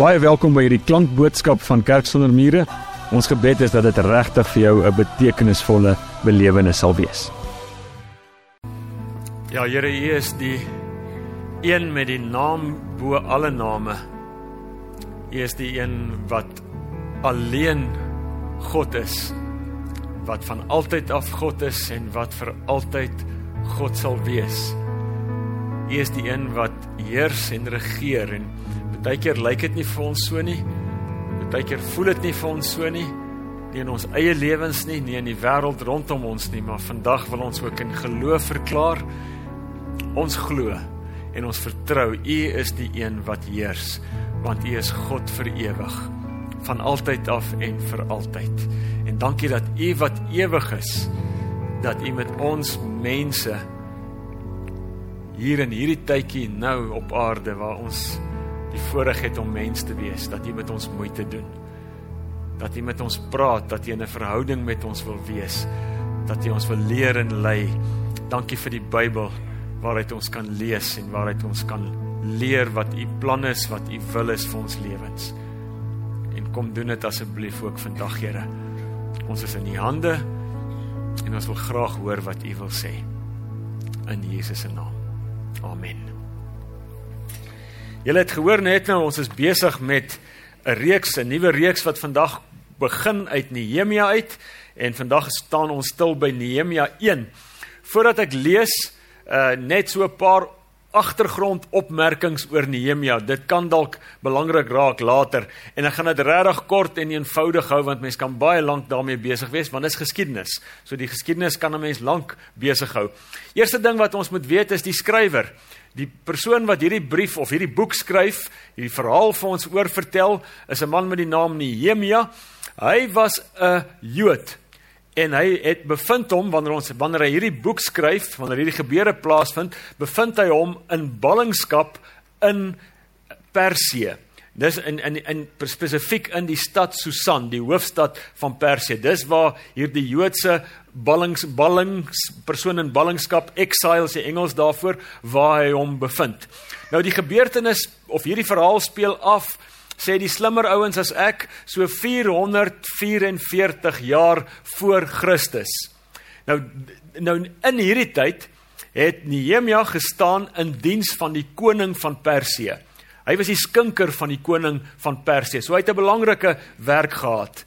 Baie welkom by hierdie klankboodskap van Kerk sonder mure. Ons gebed is dat dit regtig vir jou 'n betekenisvolle belewenis sal wees. Ja, Here, U is die een met die naam bo alle name. U is die een wat alleen God is, wat van altyd af God is en wat vir altyd God sal wees. U is die een wat heers en regeer en Partykeer lyk dit nie vir ons so nie. Partykeer voel dit nie vir ons so nie. Nie in ons eie lewens nie, nie in die wêreld rondom ons nie, maar vandag wil ons ook in geloof verklaar. Ons glo en ons vertrou U is die een wat heers, want U is God vir ewig, van altyd af en vir altyd. En dankie dat U wat ewig is, dat U met ons mense hier in hierdie tydjie nou op aarde waar ons die voorreg het om mens te wees, dat jy met ons moeite doen. Dat jy met ons praat, dat jy in 'n verhouding met ons wil wees, dat jy ons wil leer en lei. Dankie vir die Bybel waaruit ons kan lees en waaruit ons kan leer wat u plan is, wat u wil is vir ons lewens. En kom doen dit asseblief ook vandag, Here. Ons is in u hande en ons wil graag hoor wat u wil sê. In Jesus se naam. Amen. Julle het gehoor net nou ons is besig met 'n reeks, 'n nuwe reeks wat vandag begin uit Nehemia uit en vandag staan ons stil by Nehemia 1. Voordat ek lees, uh net so 'n paar agtergrondopmerkings oor Nehemia. Dit kan dalk belangrik raak later en ek gaan dit regtig kort en eenvoudig hou want mense kan baie lank daarmee besig wees want dit is geskiedenis. So die geskiedenis kan 'n mens lank besig hou. Eerste ding wat ons moet weet is die skrywer. Die persoon wat hierdie brief of hierdie boek skryf, hierdie verhaal vir ons oorvertel, is 'n man met die naam Nehemia. Hy was 'n Jood en hy het bevind hom wanneer ons wanneer hy hierdie boek skryf, wanneer hierdie gebeure plaasvind, bevind hy hom in ballingskap in Persië. Dis in in in spesifiek in die stad Susan, die hoofstad van Persië. Dis waar hierdie Joodse ballings ballings persoon in ballingskap exile se Engels daarvoor waar hy hom bevind. Nou die gebeurtenis of hierdie verhaal speel af sê die slimmer ouens as ek so 444 jaar voor Christus. Nou nou in hierdie tyd het Nehemia gestaan in diens van die koning van Persië. Hy was die skinker van die koning van Persië. So hy het 'n belangrike werk gehad.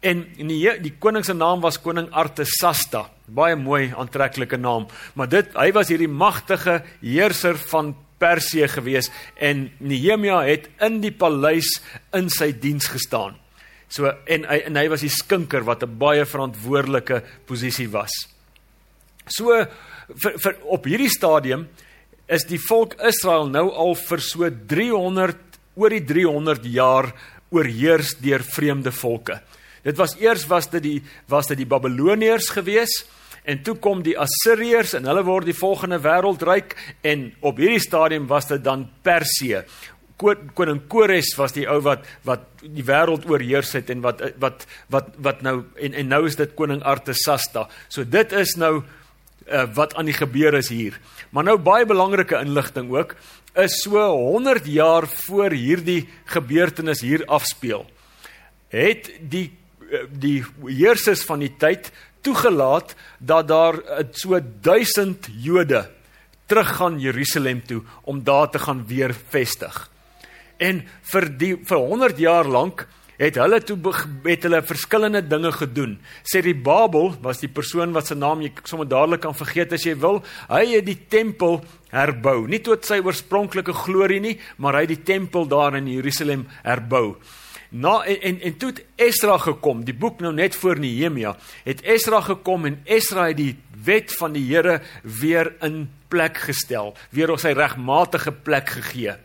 En die die koning se naam was koning Artasasta. Baie mooi aantreklike naam, maar dit hy was hierdie magtige heerser van Persië gewees en Nehemia het in die paleis in sy diens gestaan. So en hy en hy was die skinker wat 'n baie verantwoordelike posisie was. So vir, vir op hierdie stadium is die volk Israel nou al vir so 300 oor die 300 jaar oorheers deur vreemde volke. Dit was eers was dit die was dit die Babiloniërs gewees en toe kom die Assiriërs en hulle word die volgende wêreldryk en op hierdie stadium was dit dan Persië. Koning Kores was die ou wat wat die wêreld oorheers het en wat wat wat wat nou en en nou is dit koning Artasasta. So dit is nou uh, wat aan die gebeur is hier. Maar nou baie belangrike inligting ook is so 100 jaar voor hierdie gebeurtenis hier afspeel. Het die uh, die heersers van die tyd toegelaat dat daar uh, so 1000 Jode teruggaan Jerusalem toe om daar te gaan weer vestig. En vir die vir 100 jaar lank het hulle toe het hulle verskillende dinge gedoen. Sê die Babel was die persoon wat se naam jy sommer dadelik kan vergeet as jy wil. Hy het die tempel herbou, nie tot sy oorspronklike glorie nie, maar hy het die tempel daar in Jerusalem herbou. Na en en, en toe het Esdra gekom, die boek nou net voor Nehemia, het Esdra gekom en Esdra het die wet van die Here weer in plek gestel, weer op sy regmatige plek gegee.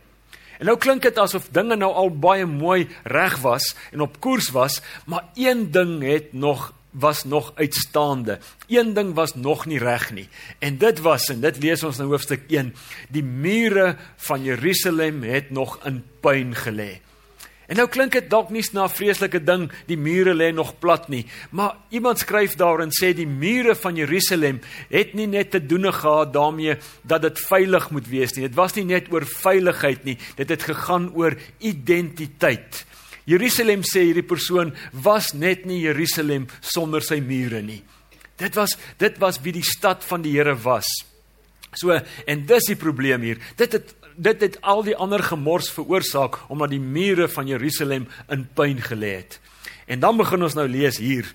En nou klink dit asof dinge nou al baie mooi reg was en op koers was, maar een ding het nog was nog uitstaande. Een ding was nog nie reg nie. En dit was en dit lees ons in hoofstuk 1, die mure van Jerusalem het nog in puin gelê. En nou klink dit dalk nie na 'n vreeslike ding, die mure lê nog plat nie, maar iemand skryf daarin sê die mure van Jerusalem het nie net te doen gehad daarmee dat dit veilig moet wees nie. Dit was nie net oor veiligheid nie, dit het gegaan oor identiteit. Jerusalem sê hierdie persoon was net nie Jerusalem sonder sy mure nie. Dit was dit was wie die stad van die Here was. So en dis die probleem hier. Dit het dit het al die ander gemors veroorsaak omdat die mure van Jerusalem in puin gelê het. En dan begin ons nou lees hier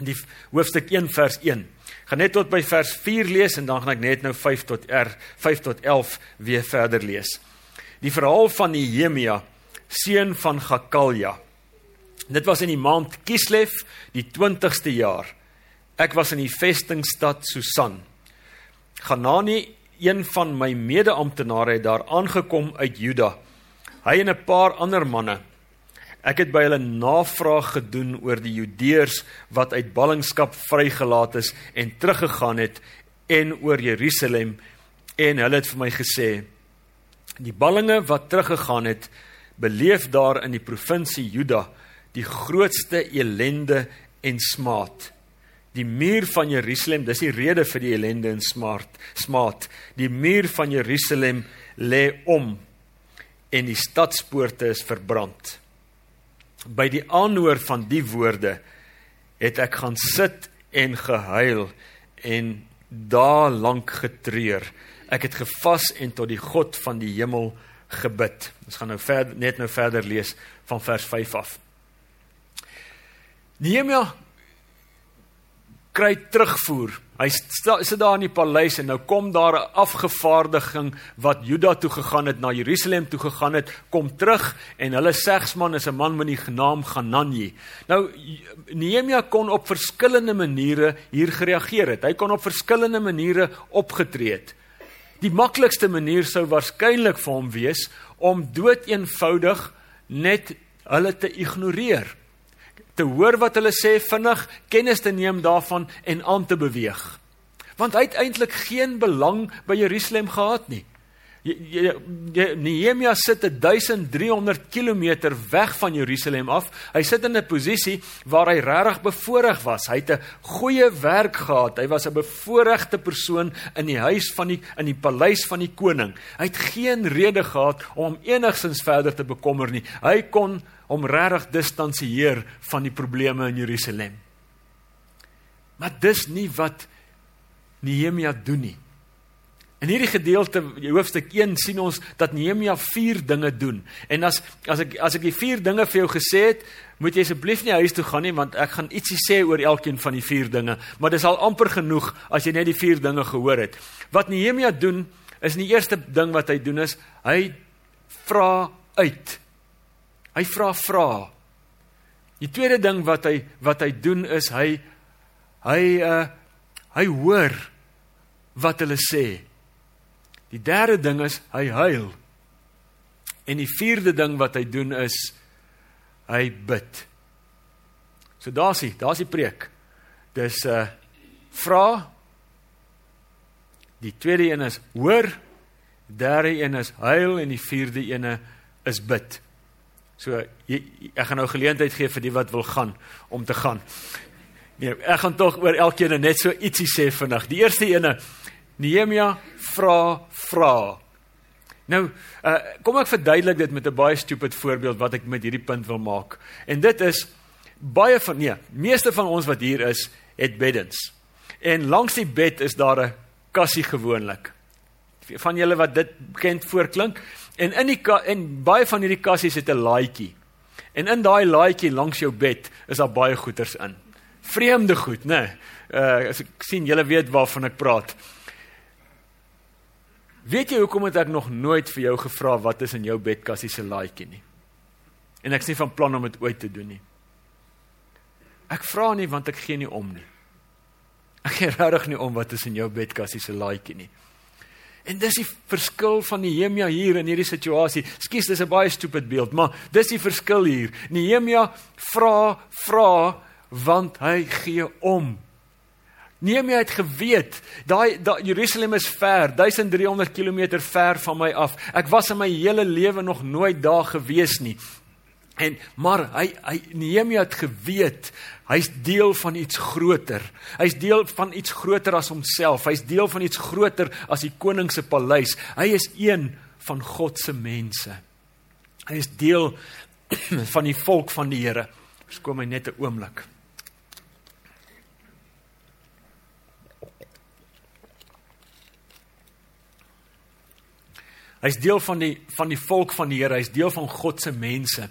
in die hoofstuk 1 vers 1. Gaan net tot by vers 4 lees en dan gaan ek net nou 5 tot R 5 tot 11 weer verder lees. Die verhaal van Nehemia, seun van Gakalja. Dit was in die maand Kislev, die 20ste jaar. Ek was in die vestingstad Susan. Hanani een van my mede-amptenare het daar aangekom uit Juda. Hy en 'n paar ander manne. Ek het by hulle navraag gedoen oor die Judeërs wat uit ballingskap vrygelaat is en teruggegaan het en oor Jerusalem en hulle het vir my gesê die ballinge wat teruggegaan het beleef daar in die provinsie Juda die grootste elende en smaad. Die muur van Jerusalem, dis die rede vir die ellende en smaad, smaad. Die muur van Jerusalem lê om en die stadspoorte is verbrand. By die aanhoor van die woorde het ek gaan sit en gehuil en daar lank getreur. Ek het gevas en tot die God van die hemel gebid. Ons gaan nou verder net nou verder lees van vers 5 af. Nehemia kry terugvoer. Hy sit daar in die paleis en nou kom daar 'n afgevaardiging wat Juda toe gegaan het, na Jerusalem toe gegaan het, kom terug en hulle segsman is 'n man met die naam Ganani. Nou Nehemia kon op verskillende maniere hier gereageer het. Hy kon op verskillende maniere opgetree het. Die maklikste manier sou waarskynlik vir hom wees om doeteenvoudig net hulle te ignoreer te hoor wat hulle sê vinnig, kennis te neem daarvan en aan te beweeg. Want hy het eintlik geen belang by Jerusalem gehad nie. Nehemia sit 1300 km weg van Jerusalem af. Hy sit in 'n posisie waar hy regtig bevoordeel was. Hy het 'n goeie werk gehad. Hy was 'n bevoordeelde persoon in die huis van die in die paleis van die koning. Hy het geen rede gehad om enigsins verder te bekommer nie. Hy kon hom regtig distansieer van die probleme in Jerusalem. Maar dis nie wat Nehemia doen nie. In hierdie gedeelte, hoofstuk 1 sien ons dat Nehemia 4 dinge doen. En as as ek as ek die 4 dinge vir jou gesê het, moet jy asseblief nie huis toe gaan nie want ek gaan ietsie sê oor elkeen van die 4 dinge, maar dis al amper genoeg as jy net die 4 dinge gehoor het. Wat Nehemia doen, is die eerste ding wat hy doen is hy vra uit. Hy vra vra. Die tweede ding wat hy wat hy doen is hy hy uh hy hoor wat hulle sê. Die derde ding is hy huil. En die vierde ding wat hy doen is hy bid. So daar's hy, daar's die preek. Dis uh, vra. Die tweede een is hoor. Derde een is huil en die vierde een is bid. So jy, ek gaan nou geleentheid gee vir die wat wil gaan om te gaan. Nee, ek gaan tog oor elkeen net so ietsie sê vinnig. Die eerste ene Nehemia vra vra. Nou, uh, kom ek verduidelik dit met 'n baie stupid voorbeeld wat ek met hierdie punt wil maak. En dit is baie van nee, meeste van ons wat hier is, het beddens. En langs die bed is daar 'n kassie gewoonlik. Van julle wat dit bekend voorklink, En in die en baie van hierdie kassies het 'n laaitjie. En in daai laaitjie langs jou bed is daar baie goeders in. Vreemde goed, né? Nee. Uh as ek sien julle weet waarvan ek praat. Weet jy hoekom het ek nog nooit vir jou gevra wat is in jou bedkassie se laaitjie nie? En ek sê van plan om dit ooit te doen nie. Ek vra nie want ek gee nie om nie. Ek gee regtig nie om wat is in jou bedkassie se laaitjie nie. En dis die verskil van Nehemia hier in hierdie situasie. Skus, dis 'n baie stupid beeld, maar dis die verskil hier. Nehemia vra, vra want hy gee om. Nehemia het geweet, daai daai Jerusalem is ver, 1300 km ver van my af. Ek was in my hele lewe nog nooit daar gewees nie. En maar hy hy Nehemia het geweet hy's deel van iets groter. Hy's deel van iets groter as homself. Hy's deel van iets groter as die koning se paleis. Hy is een van God se mense. Hy is deel van die volk van die Here. Skom my net 'n oomblik. Hy's deel van die van die volk van die Here. Hy's deel van God se mense.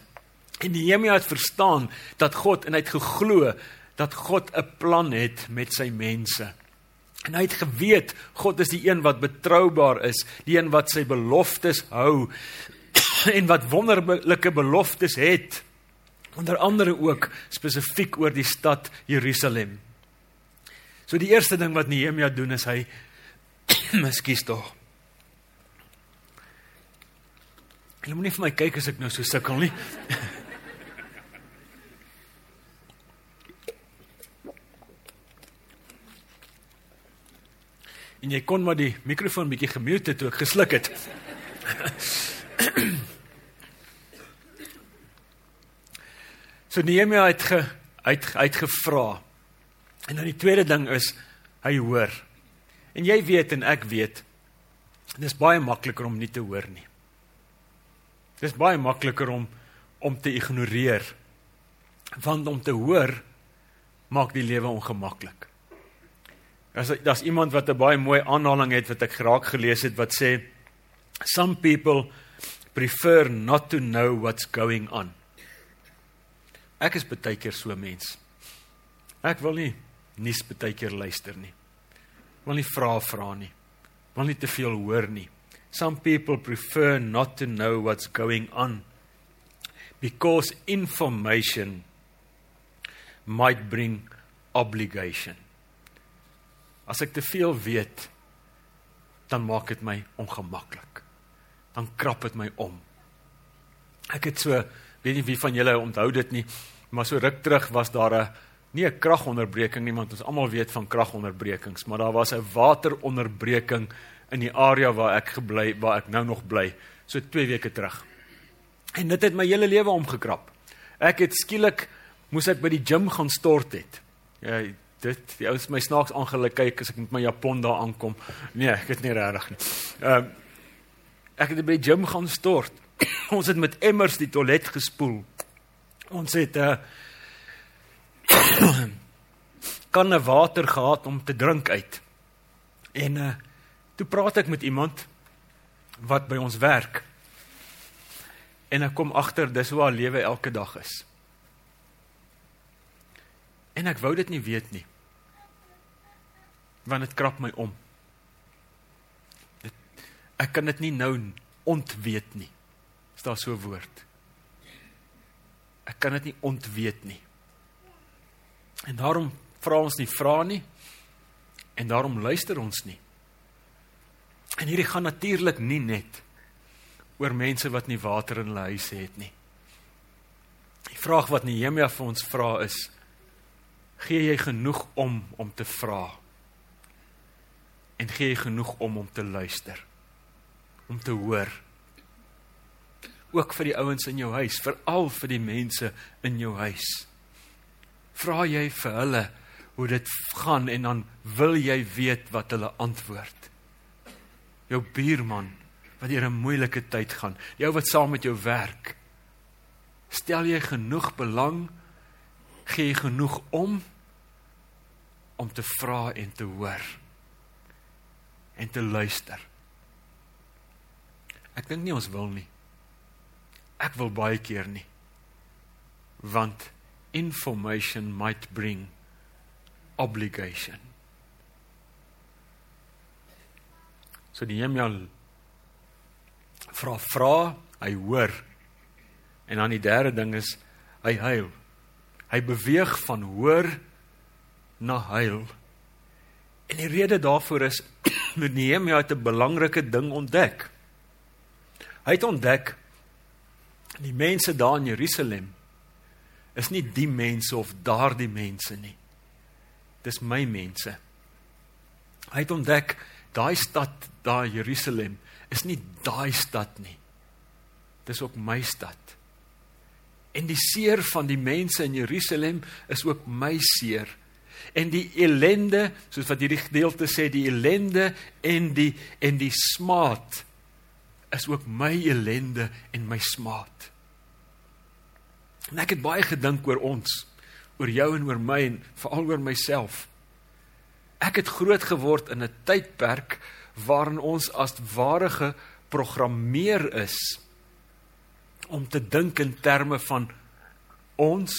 En Nehemia het verstaan dat God en hy het geglo dat God 'n plan het met sy mense. En hy het geweet God is die een wat betroubaar is, die een wat sy beloftes hou en wat wonderlike beloftes het. Onder andere ook spesifiek oor die stad Jerusalem. So die eerste ding wat Nehemia doen is hy Miskien tog. Jy moenie vir my kyk as ek nou so sukkel nie. en jy kon maar die mikrofoon bietjie gemute toe ek gesluk het. so Nehemia het ge uit uitgevra. En dan die tweede ding is hy hoor. En jy weet en ek weet dis baie makliker om nie te hoor nie. Dis baie makliker om om te ignoreer. Want om te hoor maak die lewe ongemaklik. As daar's iemand wat 'n baie mooi aanhaling het wat ek geraak gelees het wat sê some people prefer not to know what's going on. Ek is baie keer so mens. Ek wil nie nuus baie keer luister nie. Wil nie vra vra nie. Wil nie te veel hoor nie. Some people prefer not to know what's going on because information might bring obligation. As ek te veel weet, dan maak dit my ongemaklik. Dan krap dit my om. Ek het so, weet nie wie van julle onthou dit nie, maar so ruk terug was daar 'n nie 'n kragonderbreking nie, want ons almal weet van kragonderbrekings, maar daar was 'n wateronderbreking in die area waar ek gebly waar ek nou nog bly, so 2 weke terug. En dit het my hele lewe omgekrap. Ek het skielik moes ek by die gim gaan stort het. Ja, dit die ouens my snaaks aangelik kyk as ek met my japon daar aankom. Nee, ek het nie regtig nie. Ehm uh, ek het by die gym gaan stort. Ons het met emmers die toilet gespoel. Ons het 'n uh, kanne water gehad om te drink uit. En uh toe praat ek met iemand wat by ons werk. En ek kom agter dis hoe haar lewe elke dag is. En ek wou dit nie weet nie want dit krap my om. Dit, ek kan dit nie nou ontweet nie. Is daar so 'n woord? Ek kan dit nie ontweet nie. En daarom vra ons nie vra nie en daarom luister ons nie. En hierdie gaan natuurlik nie net oor mense wat nie water in hulle huise het nie. Die vraag wat Nehemia vir ons vra is: Gee jy genoeg om om te vra? en gee jy genoeg om om te luister? Om te hoor? Ook vir die ouens in jou huis veral vir die mense in jou huis. Vra jy vir hulle hoe dit gaan en dan wil jy weet wat hulle antwoord. Jou buurman wat deur 'n moeilike tyd gaan. Jou wat saam met jou werk. Stel jy genoeg belang gee jy genoeg om om te vra en te hoor en te luister. Ek dink nie ons wil nie. Ek wil baie keer nie. Want information might bring obligation. So die Hemel vra vra, hy hoor. En dan die derde ding is hy huil. Hy beweeg van hoor na huil. En die rede daarvoor is Nehemia het 'n belangrike ding ontdek. Hy het ontdek die mense daar in Jerusalem is nie die mense of daardie mense nie. Dis my mense. Hy het ontdek daai stad, daai Jerusalem is nie daai stad nie. Dis ook my stad. En die seer van die mense in Jerusalem is ook my seer. En die ellende, soos wat hierdie gedeelte sê, die ellende en die en die smaad is ook my ellende en my smaad. En ek het baie gedink oor ons, oor jou en oor my en veral oor myself. Ek het groot geword in 'n tydperk waarin ons as ware geprogrammeer is om te dink in terme van ons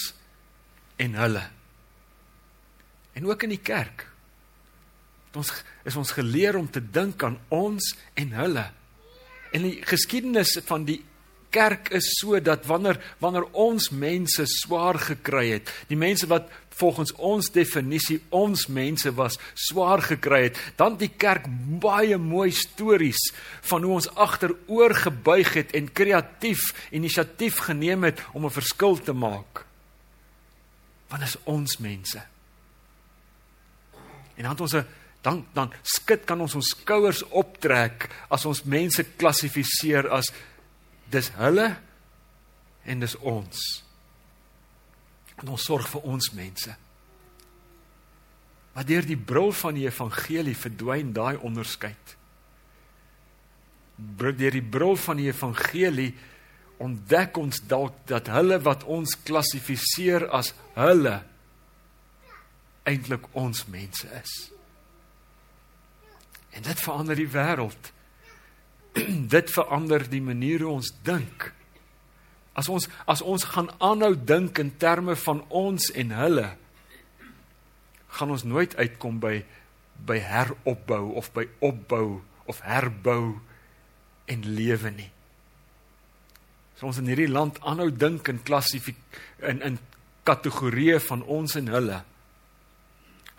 en hulle. En ook in die kerk. Ons is ons geleer om te dink aan ons en hulle. En die geskiedenis van die kerk is so dat wanneer wanneer ons mense swaar gekry het, die mense wat volgens ons definisie ons mense was, swaar gekry het, dan die kerk baie mooi stories van hoe ons agteroor gebuig het en kreatief inisiatief geneem het om 'n verskil te maak. Want is ons mense. En dan ons 'n dan dan skit kan ons ons skouers optrek as ons mense klassifiseer as dis hulle en dis ons. En ons sorg vir ons mense. Maar deur die bril van die evangelie verdwyn daai onderskeid. Deur die bril van die evangelie ontdek ons dalk dat hulle wat ons klassifiseer as hulle eintlik ons mense is. En dit verander die wêreld. dit verander die manier hoe ons dink. As ons as ons gaan aanhou dink in terme van ons en hulle, gaan ons nooit uitkom by by heropbou of by opbou of herbou en lewe nie. As ons in hierdie land aanhou dink in klassifik in in kategorieë van ons en hulle,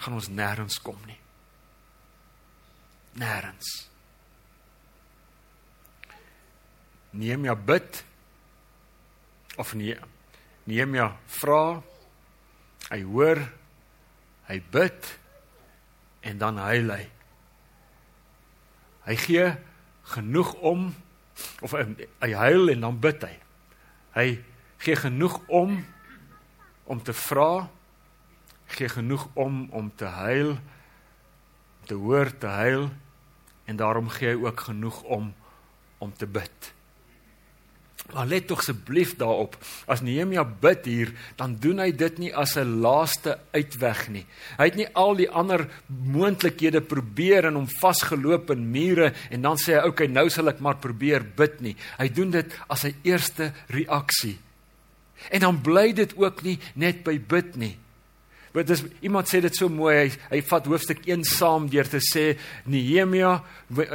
gaan ons nêrens kom nie. Nêrens. Nehemia bid of nee Nehemia vra hy hoor hy bid en dan huil hy. Hy gee genoeg om of hy huil en dan bid hy. Hy gee genoeg om om te vra gee genoeg om om te huil te hoor te huil en daarom gee hy ook genoeg om om te bid Maar let tog asseblief daarop, as Nehemia bid hier, dan doen hy dit nie as 'n laaste uitweg nie. Hy het nie al die ander moontlikhede probeer en hom vasgeloop in mure en dan sê hy, "Oké, okay, nou sal ek maar probeer bid nie." Hy doen dit as sy eerste reaksie. En dan bly dit ook nie net by bid nie. Want dis iemand sê dit so mooi, hy, hy vat hoofstuk 1 saam deur te sê Nehemia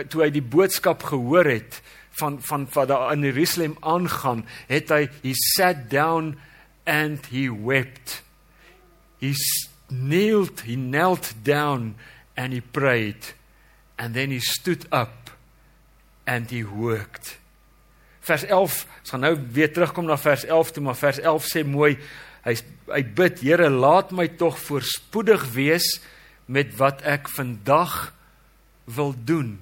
toe hy die boodskap gehoor het, van van wat daar in Jerusalem aangaan, het hy he sat down and he wept. He kneeled, he knelt down and he prayed and then he stood up and he worked. Vers 11, ons gaan nou weer terugkom na vers 11 toe, maar vers 11 sê mooi, hy hy bid, Here, laat my tog voorspoedig wees met wat ek vandag wil doen.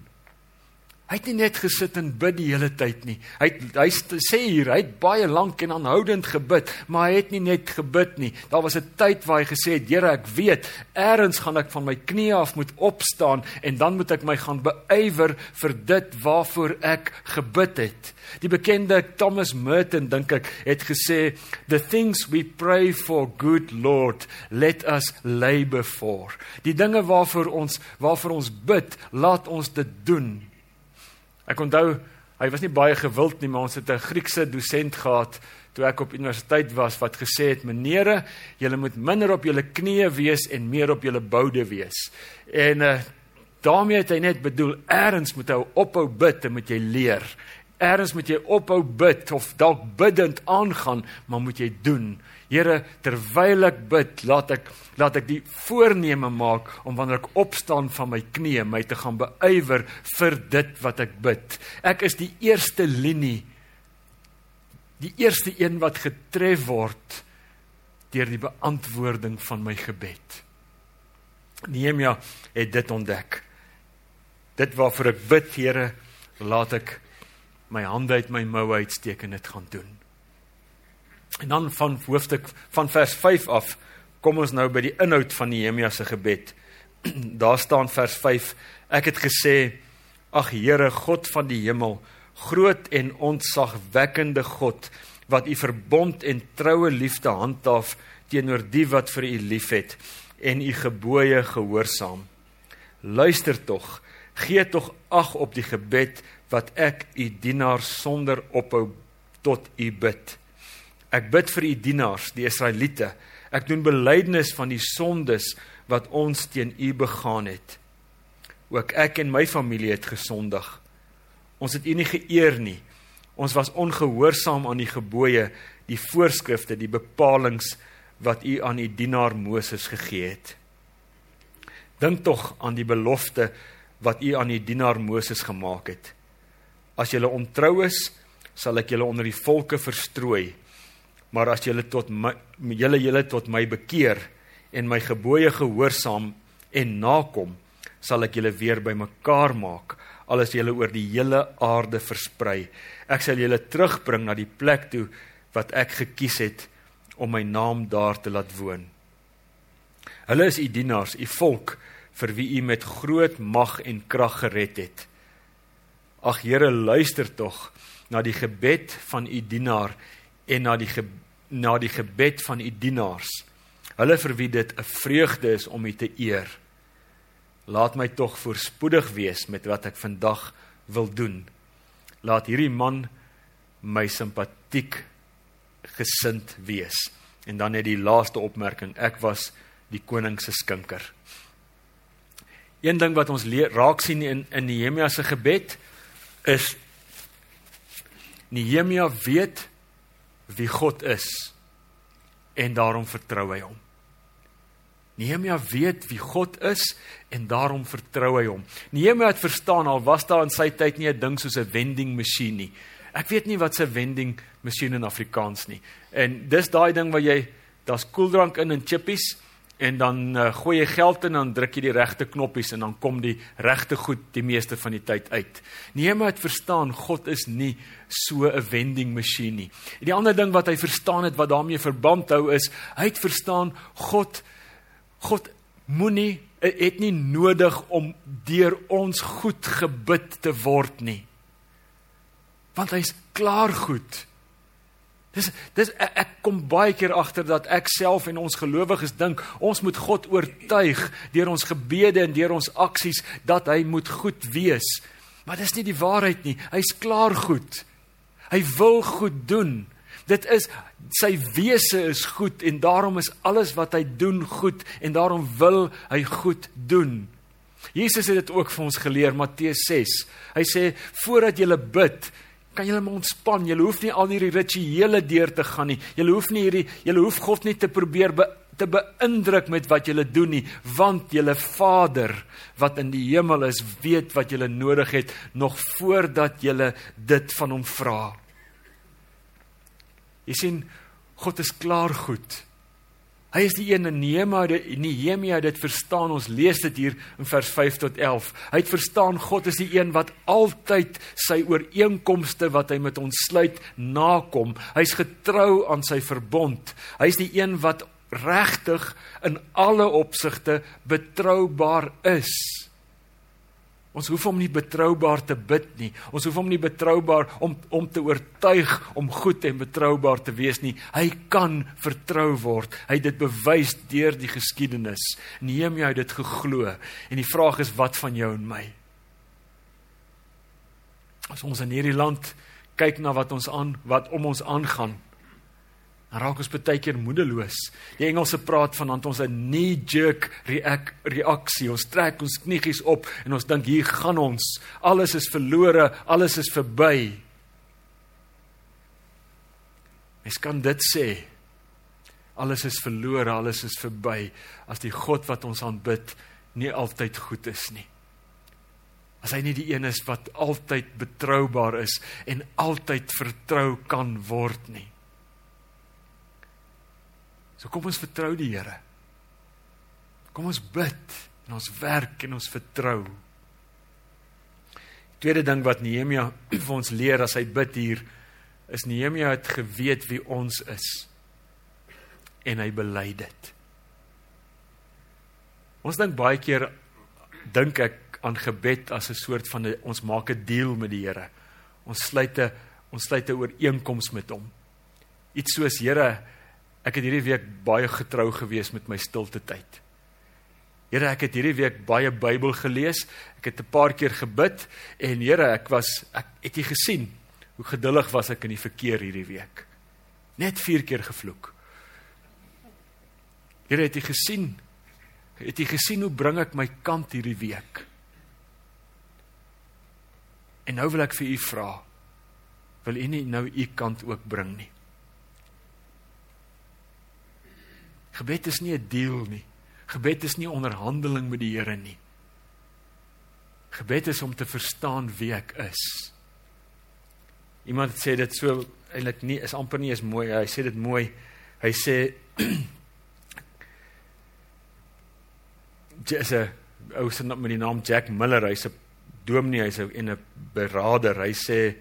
Hy het nie net gesit en bid die hele tyd nie. Hy hy sê hier, hy het baie lank en aanhoudend gebid, maar hy het nie net gebid nie. Daar was 'n tyd waar hy gesê het, Here, ek weet, eers gaan ek van my knieë af moet opstaan en dan moet ek my gaan beywer vir dit waarvoor ek gebid het. Die bekende Thomas Merton dink ek het gesê, "The things we pray for, good Lord, let us labour for." Die dinge waarvoor ons waarvoor ons bid, laat ons dit doen. Ek onthou hy was nie baie gewild nie, maar ons het 'n Griekse dosent gehad toe ek op universiteit was wat gesê het: "Menere, julle moet minder op julle knieë wees en meer op julle boude wees." En uh daarmee het hy net bedoel, eers moet jy ophou bid en moet jy leer. Eers moet jy ophou bid of dalk bidend aangaan, maar moet jy doen. Here, terwyl ek bid, laat ek laat ek die voorneme maak om wanneer ek opstaan van my knieë my te gaan beywer vir dit wat ek bid. Ek is die eerste linie die eerste een wat getref word deur die beantwoording van my gebed. Nehemia het dit ontdek. Dit waarvoor ek bid, Here, laat ek my hande uit my moue uitsteek en dit gaan doen. En dan van hoofstuk van vers 5 af kom ons nou by die inhoud van Nehemia se gebed. Daar staan vers 5: Ek het gesê: Ag Here, God van die hemel, groot en ontzagwekkende God, wat u verbond en troue liefde handhaaf teenoor die wat vir u liefhet en u gebooie gehoorsaam. Luister tog, gee tog ag op die gebed wat ek u dienaar sonder ophou tot u bid. Ek bid vir u dienaars, die Israeliete. Ek doen belydenis van die sondes wat ons teen u begaan het. Ook ek en my familie het gesondig. Ons het u nie geëer nie. Ons was ongehoorsaam aan die gebooie, die voorskrifte, die bepalinge wat u aan u dienaar Moses gegee het. Dink tog aan die belofte wat u aan u dienaar Moses gemaak het. As julle ontrou is, sal ek julle onder die volke verstrooi. Maar as julle tot my julle julle tot my bekeer en my gebooie gehoorsaam en nakom, sal ek julle weer bymekaar maak, alles julle oor die hele aarde versprei. Ek sal julle terugbring na die plek toe wat ek gekies het om my naam daar te laat woon. Hulle is u dienaars, u volk vir wie u met groot mag en krag gered het. Ag Here, luister tog na die gebed van u dienaar en na die na die gebed van u dienaars. Hulle vir wie dit 'n vreugde is om u te eer. Laat my tog voorspoedig wees met wat ek vandag wil doen. Laat hierdie man my simpatiek gesind wees. En dan net die laaste opmerking, ek was die koning se skinker. Een ding wat ons raak sien in in Nehemia se gebed is Nehemia weet wie God is en daarom vertrou hy hom. Nehemia weet wie God is en daarom vertrou hy hom. Nehemia het verstaan al was daar in sy tyd nie 'n ding soos 'n vending masjien nie. Ek weet nie wat 'n vending masjien in Afrikaans nie. En dis daai ding waar jy daar's koeldrank in en chippies en dan uh, gooi jy geld in en dan druk jy die regte knoppies en dan kom die regte goed die meeste van die tyd uit. Nehemia het verstaan God is nie so 'n vending masjien nie. Die ander ding wat hy verstaan het wat daarmee verband hou is hy het verstaan God God moenie het nie nodig om deur ons goed gebid te word nie. Want hy's klaar goed. Dis dis ek, ek kom baie keer agter dat ek self en ons gelowiges dink ons moet God oortuig deur ons gebede en deur ons aksies dat hy moet goed wees. Maar dis nie die waarheid nie. Hy's klaar goed. Hy wil goed doen. Dit is sy wese is goed en daarom is alles wat hy doen goed en daarom wil hy goed doen. Jesus het dit ook vir ons geleer Matteus 6. Hy sê voordat jy bid, kan julle maar ontspan. Julle hoef nie al hierdie rituele deur te gaan nie. Julle hoef nie hierdie julle hoef God nie te probeer be, te beïndruk met wat julle doen nie, want julle Vader wat in die hemel is, weet wat julle nodig het nog voordat julle dit van hom vra. Jy sien, God is klaar goed. Hy is die een in Nehemia, Nehemia dit verstaan. Ons lees dit hier in vers 5 tot 11. Hy het verstaan God is die een wat altyd sy ooreenkomste wat hy met ons sluit nakom. Hy's getrou aan sy verbond. Hy's die een wat regtig in alle opsigte betroubaar is. Ons hoef hom nie betroubaar te bid nie. Ons hoef hom nie betroubaar om om te oortuig om goed en betroubaar te wees nie. Hy kan vertrou word. Hy het dit bewys deur die geskiedenis. Neem jy dit geglo? En die vraag is wat van jou en my? As ons in hierdie land kyk na wat ons aan wat om ons aangaan, Raak ons baie keer moedeloos. Die Engelse praat van dan ons 'n knee jerk reaksie. Ons trek ons kniegies op en ons dink hier gaan ons. Alles is verlore, alles is verby. Mens kan dit sê. Alles is verlore, alles is verby as die God wat ons aanbid nie altyd goed is nie. As hy nie die een is wat altyd betroubaar is en altyd vertrou kan word nie. So kom ons vertrou die Here. Kom ons bid en ons werk en ons vertrou. Tweede ding wat Nehemia vir ons leer as hy bid hier is Nehemia het geweet wie ons is en hy bely dit. Ons dink baie keer dink ek aan gebed as 'n soort van 'n ons maak 'n deal met die Here. Ons sluit 'n ons sluit 'n ooreenkoms met hom. Iets soos Here, ek het hierdie week baie getrou gewees met my stilte tyd. Here, ek het hierdie week baie Bybel gelees. Ek het 'n paar keer gebid en Here, ek was ek het jy gesien hoe geduldig was ek in die verkeer hierdie week. Net 4 keer gevloek. Here, het jy gesien? Het jy gesien hoe bring ek my kant hierdie week? En nou wil ek vir u vra, wil u nie nou u kant ook bring nie? Gebed is nie 'n deal nie. Gebed is nie onderhandeling met die Here nie. Gebed is om te verstaan wie ek is. Iemand sê dit so eintlik nie is amper nie is mooi. Hy sê dit mooi. Hy sê Jy's 'n ou se met die naam Jack Miller. Hy's 'n dominee, hy's 'n 'n beraader. Hy sê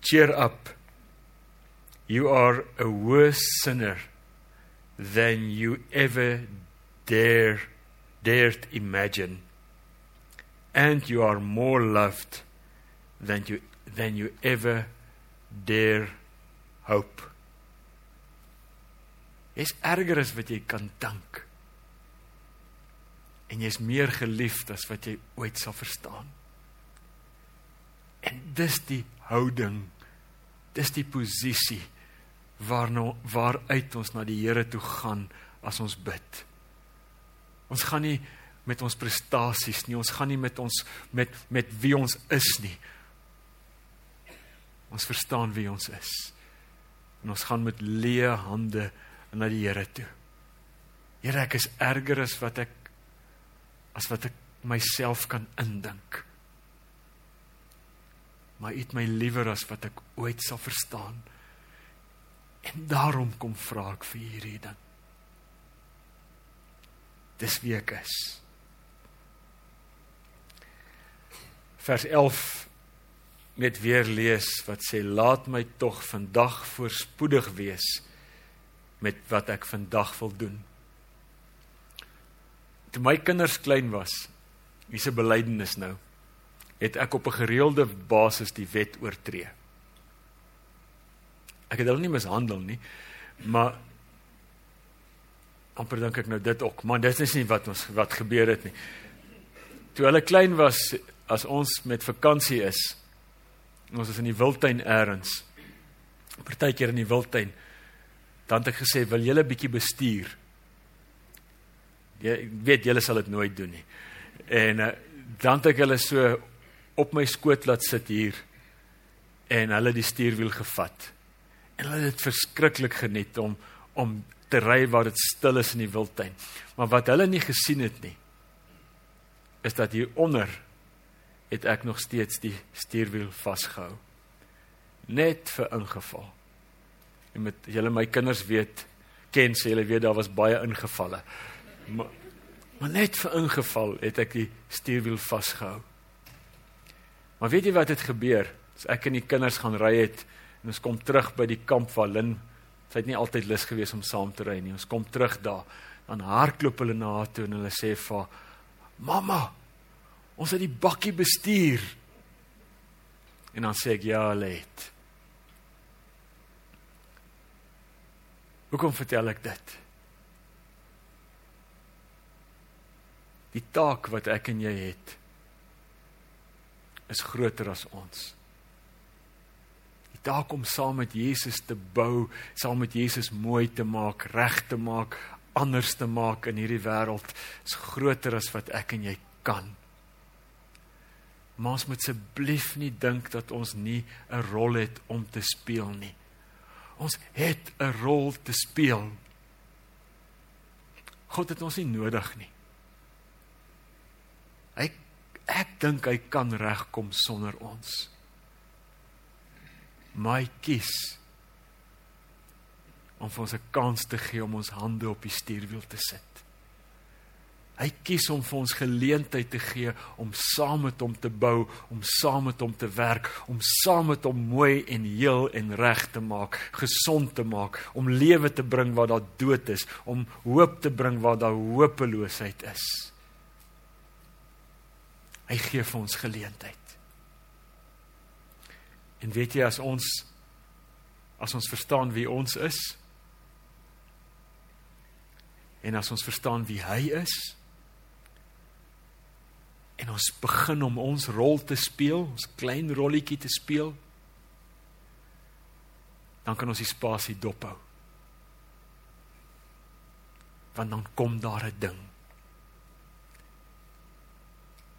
cheer up. You are a worse sinner than you ever dare dared imagine. And you are more loved than you than you ever dare hope. Is erger as wat jy kan dink en jy's meer geliefd as wat jy ooit sal verstaan. En dis die houding dis die posisie waarna waaruit ons na die Here toe gaan as ons bid. Ons gaan nie met ons prestasies nie, ons gaan nie met ons met met wie ons is nie. Ons verstaan wie ons is. En ons gaan met leë hande na die Here toe. Here, ek is erger as wat ek as wat ek myself kan indink. Maar U het my liewer as wat ek ooit sal verstaan. En daarom kom vra ek vir hierdie ding. Dis wie ek is. Vers 11 met weer lees wat sê laat my tog vandag voorspoedig wees met wat ek vandag wil doen. Toe my kinders klein was, hier's 'n belydenis nou, het ek op 'n gereelde basis die wet oortree. Ek het hulle nie mishandel nie, maar amper dink ek nou dit ook, maar dit is nie wat ons wat gebeur het nie. Toe hulle klein was, as ons met vakansie is, ons is in die wildtuin eers. Partykeer in die wildtuin, dan het ek gesê, "Wil julle bietjie bestuur?" Jy weet julle sal dit nooit doen nie. En uh, dan het ek hulle so op my skoot laat sit hier en hulle die stuurwiel gevat. En hulle het verskriklik geniet om om te ry waar dit stil is in die wildtuin. Maar wat hulle nie gesien het nie is dat hier onder het ek nog steeds die stuurwiel vasgehou. Net vir ingeval. En met julle my kinders weet ken sê julle weet daar was baie ingevalle. Maar maar net vir ingeval het ek die stuurwiel vasgehou. Maar weet jy wat het gebeur? As ek en die kinders gaan ry het En ons kom terug by die kamp waar Lin, sy het nie altyd lus gewees om saam te ry nie. Ons kom terug daar, dan hardloop hulle na haar toe en hulle sê vir mamma, ons het die bakkie bestuur. En dan sê ek ja, let. Hoekom vertel ek dit? Die taak wat ek en jy het is groter as ons dalk om saam met Jesus te bou, saam met Jesus mooi te maak, reg te maak, anders te maak in hierdie wêreld is groter as wat ek en jy kan. Maar ons moet asseblief nie dink dat ons nie 'n rol het om te speel nie. Ons het 'n rol te speel. God het ons nie nodig nie. Hy ek dink hy kan regkom sonder ons my kies om vir ons 'n kans te gee om ons hande op die stuurwiel te sit. Hy kies om vir ons geleentheid te gee om saam met hom te bou, om saam met hom te werk, om saam met hom mooi en heel en reg te maak, gesond te maak, om lewe te bring waar daar dood is, om hoop te bring waar daar hopeloosheid is. Hy gee vir ons geleentheid. En weet jy as ons as ons verstaan wie ons is en as ons verstaan wie hy is en ons begin om ons rol te speel, ons klein rolletjie te speel, dan kan ons die spasie dophou. Want dan kom daar 'n ding.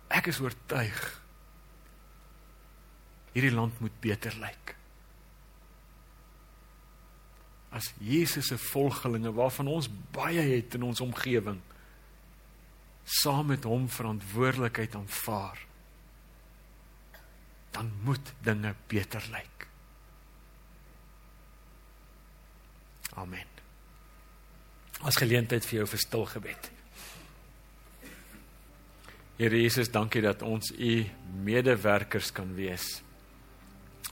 Ek is oortuig hierdie land moet beter lyk. As Jesus se volgelinge waarvan ons baie het in ons omgewing saam met hom verantwoordelikheid aanvaar dan moet dinge beter lyk. Amen. As geleentheid vir jou vir stil gebed. Here Jesus, dankie dat ons u medewerkers kan wees.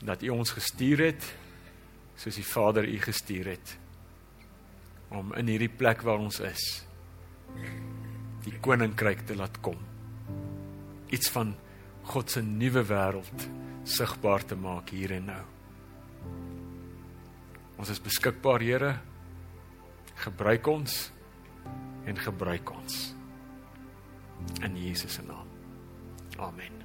Dat u ons gestuur het soos die Vader u gestuur het om in hierdie plek waar ons is die koninkryk te laat kom. Iets van God se nuwe wêreld sigbaar te maak hier en nou. Ons is beskikbaar, Here. Gebruik ons en gebruik ons. In Jesus se naam. Amen.